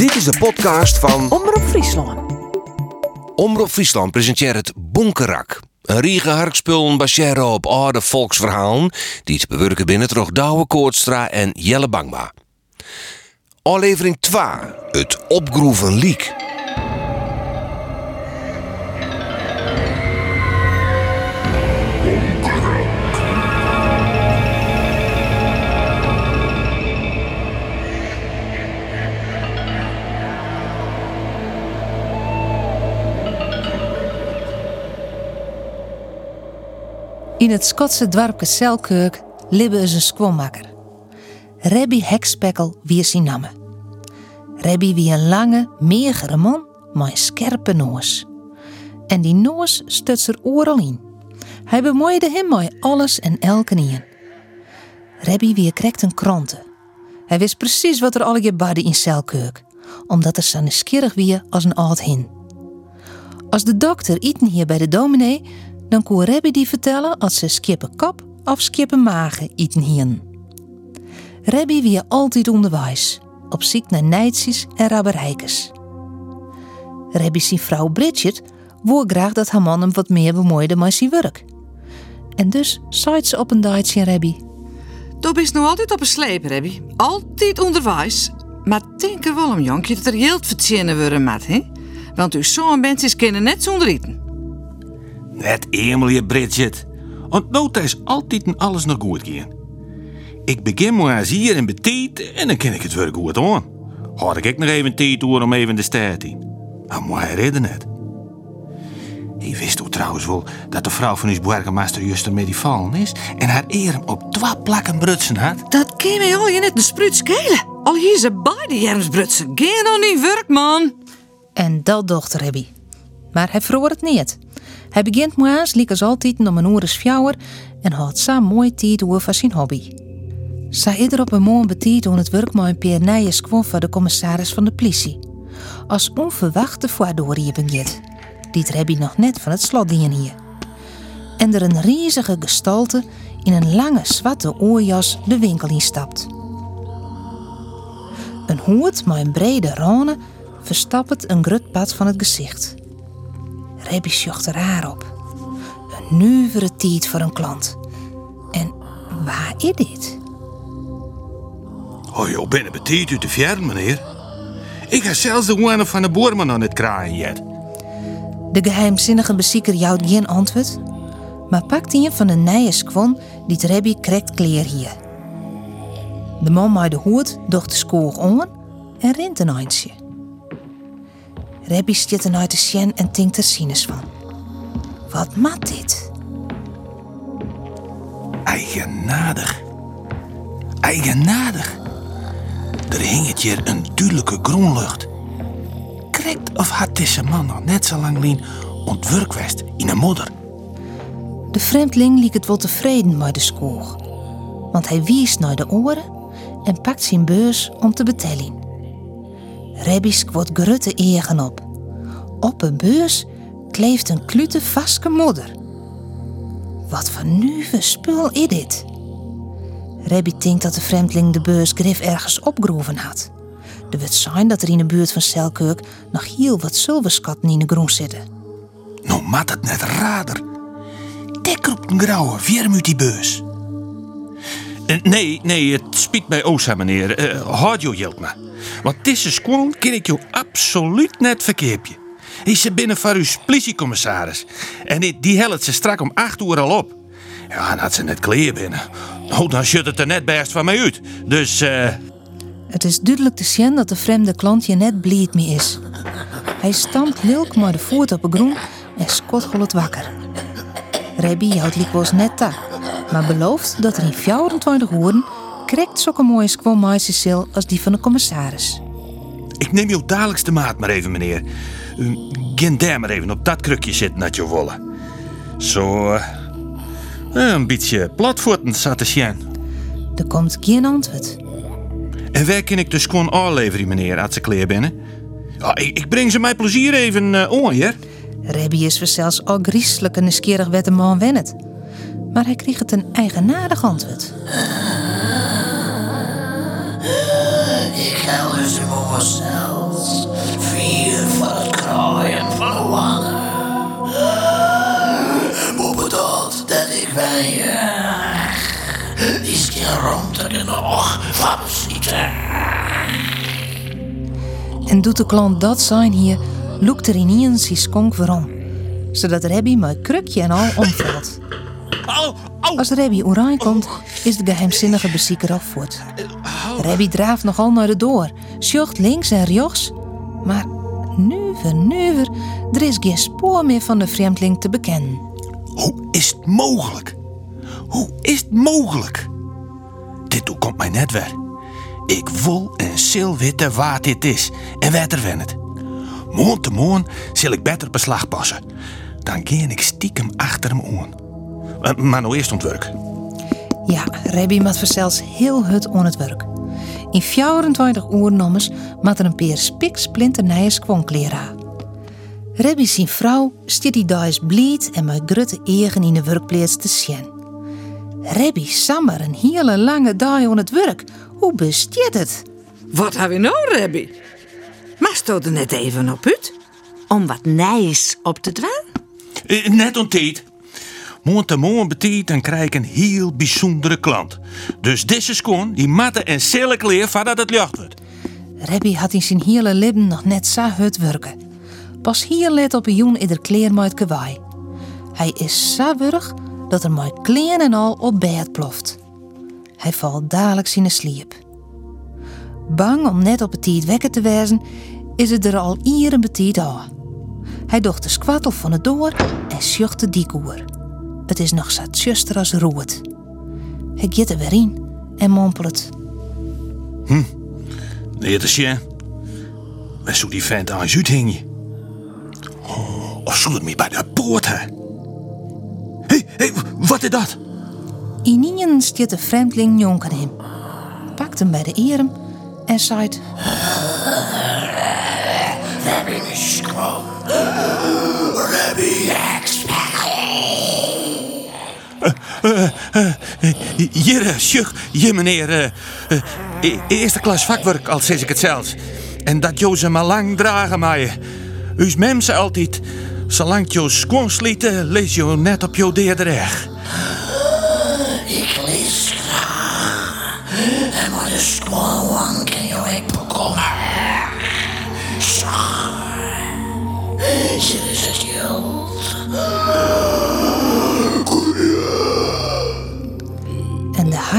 Dit is de podcast van Omroep Friesland. Omroep Friesland presenteert het Bonkerak. Een riege harkspullen baseren op oude volksverhalen die te bewerken binnen toch Douwe Koortstra en Jelle Bangma. Aflevering 2, het opgroeven liek. In het Schotse dorpje Selkirk libbe is een squammakker. Rebby Hekspekkel wie zijn naam. Rebby wie een lange, meegere man met een scherpe noos. En die noos stut er overal in. Hij bemoeide hem met alles en elke in. Rebby wie krekt een kranten. Hij wist precies wat er alle gebeurde in Selkirk, omdat er zo nieuwsgierig wie als een oud hin. Als de dokter eten hier bij de dominee, dan kon Rebby die vertellen als ze skippen kop of skippen magen eten hien. Rebby wie altijd onderwijs, op ziek naar neitjes en rabberijkes. Rebby zijn vrouw Bridget wou graag dat haar man hem wat meer bemoeide met zijn werk. En dus zei ze op een dag in Rebby. Du bist nou altijd op een sleep, Rebby. Altijd onderwijs. Maar denk er wel om, jonkje, dat er geld verdienen worden met, hè? Want uw zoon mensen kunnen net zonder eten. Net Emilie Bridget. Want nou is altijd en alles nog goed gaan. Ik begin maar eens hier in betiet en dan kan ik het weer goed aan. Had ik nog even tijd door om even de stad in. Maar moet hij redden net. Je wist ook trouwens wel dat de vrouw van uw burgemeester juist ermee die vallen is en haar eer op twee plakken brutsen had? Dat kan mij al je net de spruit schelen. Al hier ze beide jermsbrutsen. Geen nog niet werk, man. En dat dochter Rebby. Maar hij verhoor het niet. Hij begint moeas, liek als altijd om een uur fjouwer en had zo mooi tijd over zijn hobby. Zij ieder op een mooi betiet om het werk met een kwam van de commissaris van de politie. Als onverwachte voordoor hier begint. Die Rebby nog net van het slot hier. En er een riezige gestalte in een lange zwarte oorjas de winkel instapt. Een hoed met een brede rane verstappert een grut pad van het gezicht. Rebby sjocht er haar op. Een nuvere tijd voor een klant. En waar is dit? Oh joh, binnen betiet u te fjern, meneer. Ik ga zelfs de one van de boerman aan het kraaien jet. De geheimzinnige bezieker jouwt geen antwoord, maar pakt een van de nije skwon die het Rebby krekt kleer hier. De man met de hoed docht de skoog om en rint een eindje. Rebby stiet er uit de sjen en tinkt er sinus van. Wat mat dit? Eigenaardig. Eigenaardig. Er hing het hier een duidelijke groenlucht. Krekt of had deze man nog net zo lang lien ontwerk west in een modder. De vreemdeling liep het wel tevreden met de skoog, want hij wies naar de oren en pakt zijn beurs om te betellen. Rebby wordt grutte egen op. Op een beurs kleeft een klute vaske modder. Wat voor nuwe spul is dit? Rebby denkt dat de vreemdeling de beurs grif ergens opgroeven had. Er wordt zijn dat er in de buurt van Selkirk nog heel wat zilverskatten in de groen zitten. Nou mat het net rader. Dik roept een grauwe, vierm uit die beurs. Eh, nee, nee, het spiet mij oza, meneer. Eh, houd je geld maar. Want deze squan ken ik jou absoluut net verkeerpje. Is ze binnen van uw politiecommissaris. En die, die helpt ze strak om acht uur al op. Ja, en had ze net kleer binnen. Nou, dan shut het er net best van mij uit. Dus, eh... Het is duidelijk te zien dat de vreemde klant je net blied mee is. Hij stampt Lilk maar de voet op de groen en skot het wakker. Rebby houdt likwoos net tak, maar belooft dat er in 24 uur krekt zulke mooie squamaisesil als die van de commissaris. Ik neem jou dadelijks de maat maar even, meneer. Gin daar maar even op dat krukje zitten, dat je wollen. Zo, eh, een beetje platvoeten zat te zien. Er komt geen antwoord. En waar kan ik dus gewoon aanleveren, meneer, als ze kleer binnen? Ja, ik, ik breng ze mij plezier even uh, on, hier. Rebby is zelfs al griezelig en nieuwsgierig de man wennet maar hij kreeg het een eigenaardig antwoord. Ik hou dus voor zelfs vier van het kraaien van de wannen. Moe bedoeld dat ik bij die schermte in de oog van. En doet de klant dat zijn hier, loekt er in eens zijn skonk waarom. Zodat Rebby mijn krukje en al omvalt. Au. Als Rebby oranje komt, is de geheimzinnige bezieker al voort. Rebby draaft nogal naar de door, sjocht links en rechts. Maar nuver, nuver, er is geen spoor meer van de vreemdeling te bekennen. Hoe is het mogelijk? Hoe is het mogelijk? Dit toe komt mij net weer. Ik wil en sil weten waar dit is en waar er wennet. Moon te moon zal ik beter beslag passen. Dan ga ik stiekem achter hem aan. Eh, Maar nou eerst ontwerk. Ja, Rebby maakt verzels heel hut on het werk. In 24 uur nommers maakt er een peer spiksplinter nieuwe skwonkleren aan. Rebby zijn vrouw stiet die daar blied en met grutte egen in de werkplaats te zien. Rebby sammer een hele lange dag aan het werk. Hoe bestiet het? Wat hebben we nou, Rebby? Maar stoot er net even op uit? Om wat nijs op te dwaan? Eh, Net om tijd. Moon te moon betiet dan krijg een heel bijzondere klant. Dus deze schoon, die matte en zille kleer voordat het lucht wordt. Rebby had in zijn hele leven nog net zo hut werken. Pas hier let op een jongen ieder kleer met. Hij is zo burg dat er met kleren en al op bed ploft. Hij valt dadelijk in de sliep. Bang om net op het tijd wekken te wezen, is het er al ieren betiet aan. Hij docht de squattel van het door en sjocht de diekoer. Het is nog zo tjuster als roet. Hij giet er weer in en mompelt. Nee, dat is je. Waar zou die vent aan uit hingen? Oh, of zou het me bij de poort hè? Hé, hé, wat is dat? Inien stiet de vreemdeling jonken hem. Pakt hem bij de erum en zei: Hier, sjuk, hier meneer. eh, eh, e- eerste klas vakwerk, al zeg ik het zelfs. En dat jo ze maar lang dragen maaien. Uw mem zei altijd, zolang je schoon slieten, lees je net op je deerdreig. Ik lees graag. En wat is gewoon kan je ik bekomen. Zo. Hier is het geld.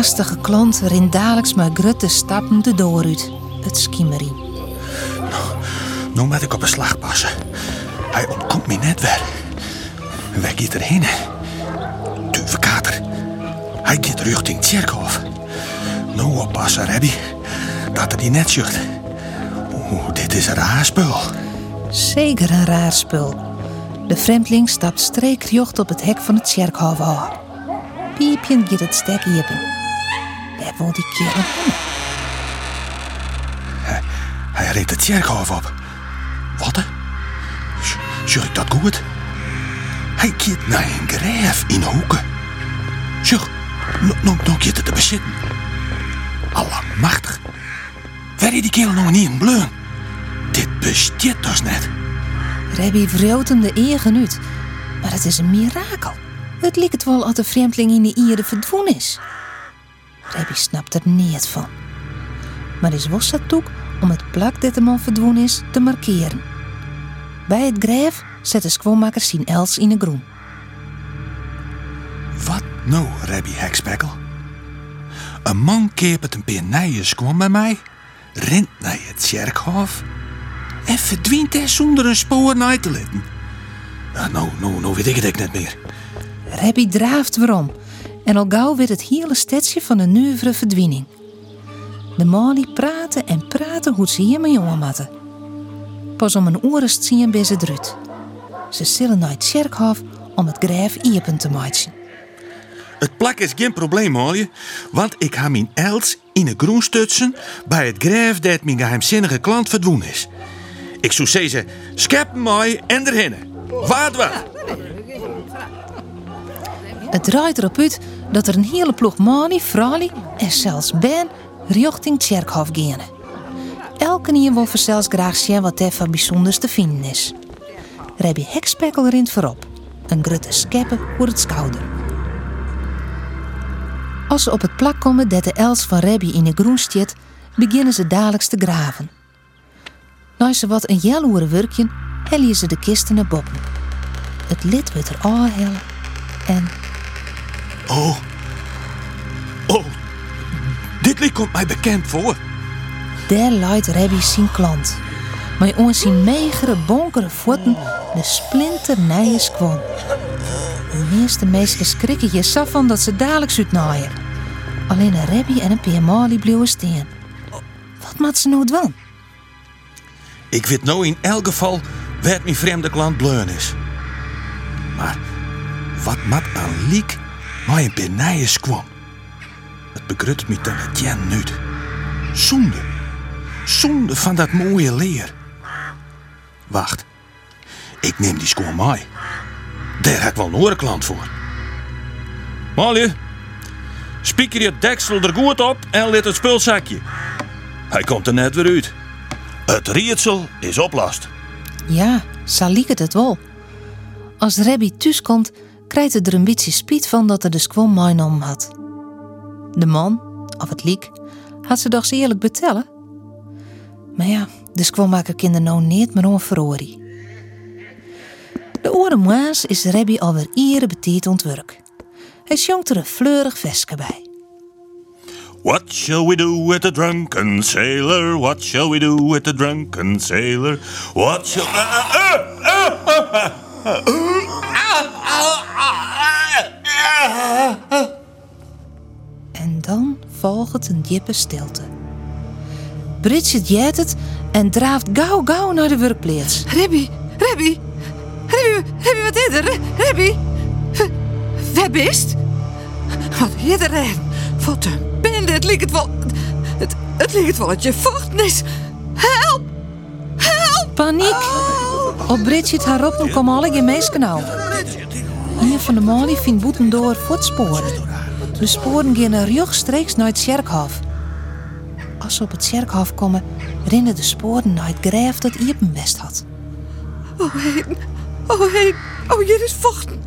Haastige klant rint dadelijks maar grutte stappen de door uit. Het schiemerie. Nou moet ik op een slag passen. Hij ontkomt me net weer. Waar gaat erheen? Duve kater. Hij gaat richting het kerkhof. Nou oppassen, Rebby. Dat die net zucht. Oeh, dit is een raar spul. Zeker een raar spul. De vreemdeling stapt streekjocht op het hek van het kerkhof aan. Piepjen giet het stek iepen. Daar wil die kerel heen. Hij reed het kerkhof op. Wat? hè? Zeg ik dat goed? Hij gaat naar een graaf in Hoeken. Zeg, nou gaat het te bezitten. Allemachtig. Waar is die kerel nog niet in bleun? Dit bestaat dus net. Rebby wroot hem de egen uit. Maar het is een mirakel. Het lijkt wel als de vreemdeling in de ierde verdwoen is. Rebby snapt er niet van. Maar is was dat ook om het plak dat de man verdwoen is te markeren. Bij het grijf zet de schoonmaker zijn els in de groen. Wat nou, Rebby Hekspekkel? Een man keepert een paar nije kwam bij mij, rent naar het kerkhof en verdwijnt er zonder een spoor naar te letten. Ja, nou, nou, nou weet ik het ook net meer. Rebby draaft waarom. En al gauw werd het hele stedje van een nuivere verdwiening. De malie praten en praten hoe ze hier met jongen matten. Pas om een oren zien bij ze druut. Ze zullen naar het kerkhof om het grijf iepen te maken. Het plak is geen probleem, hoor. Want ik ga mijn els in een groen stutsen bij het grijf dat mijn geheimzinnige klant verdwoen is. Ik zou zeggen, schep mooi en erheen. Waard wat? Het draait erop uit dat er een hele ploeg malie, vrouwen en zelfs ben richting het kerkhof gaan. Elke nier wil zelfs graag zien wat er van bijzonders te vinden is. Rebby Hekspekkel rint voorop. Een grutte skeppen voor het schouder. Als ze op het plak komen dat de els van Rebby in de groen stiet, beginnen ze dadelijks te graven. Na ze wat een jelloere werkje, hellen ze de kisten naar boven. Het lid wordt er aanhellen en Oh. Oh. Dit lied komt mij bekend voor. daar luidt Rebby zijn klant. Maar ons zijn megere, bonkere voeten de splinter squam. De meeste mensen schrikken je zo van dat ze dadelijk uitnaaien. Alleen een Rebby en een Pierre bleven staan. Wat moet ze nou doen? Ik weet nou in elk geval waar mijn vreemde klant bleun is. Maar wat mat een liek maar een benijens kwam. Het begrut me dan het jen niet. Zonde. Zonde van dat mooie leer. Wacht. Ik neem die schoon mee. Daar heb ik wel een klant voor. Molly, spieker je deksel er goed op en let het spulzakje. Hij komt er net weer uit. Het rietsel is oplast. Ja, zo liek het het wel. Als Rebby thuis komt, krijgt het er een beetje spiet van dat er de squam om had. De man, of het liek, had ze toch eerlijk betellen. Maar ja, de squammaker kinder nou niet meer om verrorie. De oren maas is Rebby alweer iere betiet ontwerk. Hij jongt er een fleurig vestje bij. What shall we do with the drunken sailor? What shall we do with the drunken sailor? What shall... En dan volgt een diepe stilte. Bridget jet het en draaft gauw gauw naar de werkplaats. Rebby, Rebby, Rebby, Rebby, wat is er? Rebby, waar bist? Wat is er? Wat een bende, het lijkt het wel... Het, het het wel dat je vochten is. Help! Help! Paniek! Op Bridget haar op komen alle gemeesken nou. Een van de mannen vindt boeten door voetsporen. De sporen gaan rechtstreeks naar het Sjerkhof. Als ze op het Sjerkhof komen, rennen de sporen naar het graaf dat Iepen best had. Oh, heen. Oh, heen. Oh, hier is vochten.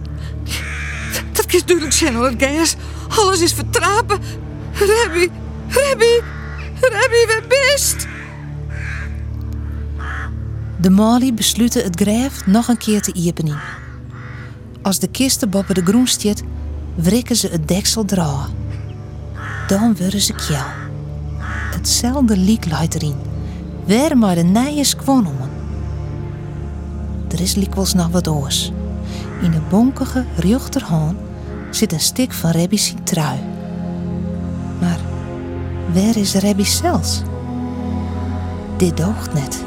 Dat kan duidelijk zijn, hoor, gas. Alles is vertrapen. Rebby, Rebby, Rebby, waar bist? De Mali besluiten het graaf nog een keer te iepenen. Als de kisten boven de groen stiet, wrikken ze het deksel draaien. Dan worden ze kjel. Hetzelfde liek luidt erin. Weer maar de nije om. Er is likwels nog wat oors. In de bonkige rechterhand zit een stik van Rebby's trui. Maar waar is Rebby zelfs? Dit doogt net.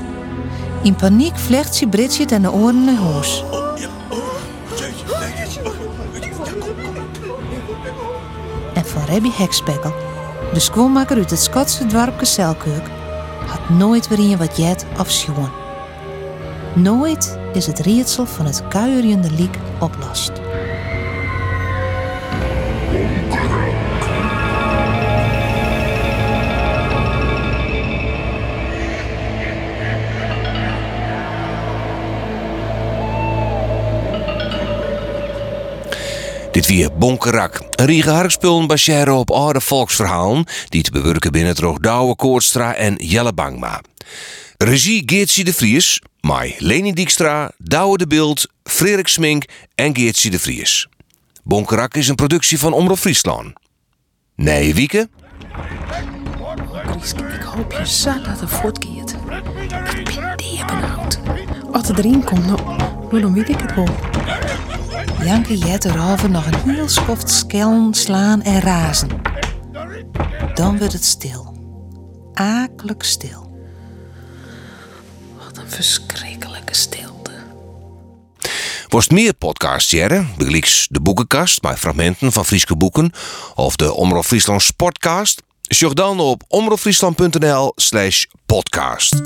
In paniek vlecht ze Bridget en de oren naar. Van Rebby Hekspekkel, de schoonmaker uit het Schotse dorpje Selkeuk, had nooit weer in wat jet of sjoen. Nooit is het rietsel van het kuierende liek oplost. Weer Bonkerak. Een riege baseren op oude volksverhalen... die te bewerken binnen het Douwe Koortstra en Jelle Bangma. Regie Geertje de Vries, Mai Leni Dijkstra, Douwe de Beeld, Frederik Smink en Geertje de Vries. Bonkerak is een productie van Omroep Friesland. Nee, Wieke? Ik hoop je zo dat het. Ik ben die benauwd. Als het erin komt, nou, nou weet ik het wel. Janke jet erover nog een heel schoft skellen, slaan en razen. Dan wordt het stil. Akelijk stil. Wat een verschrikkelijke stilte. Worst meer podcasts jaren, begelijks de boekenkast met fragmenten van Frieske boeken of de Omroep Friesland Sportcast, zoek dan op omroepfriesland.nl slash podcast.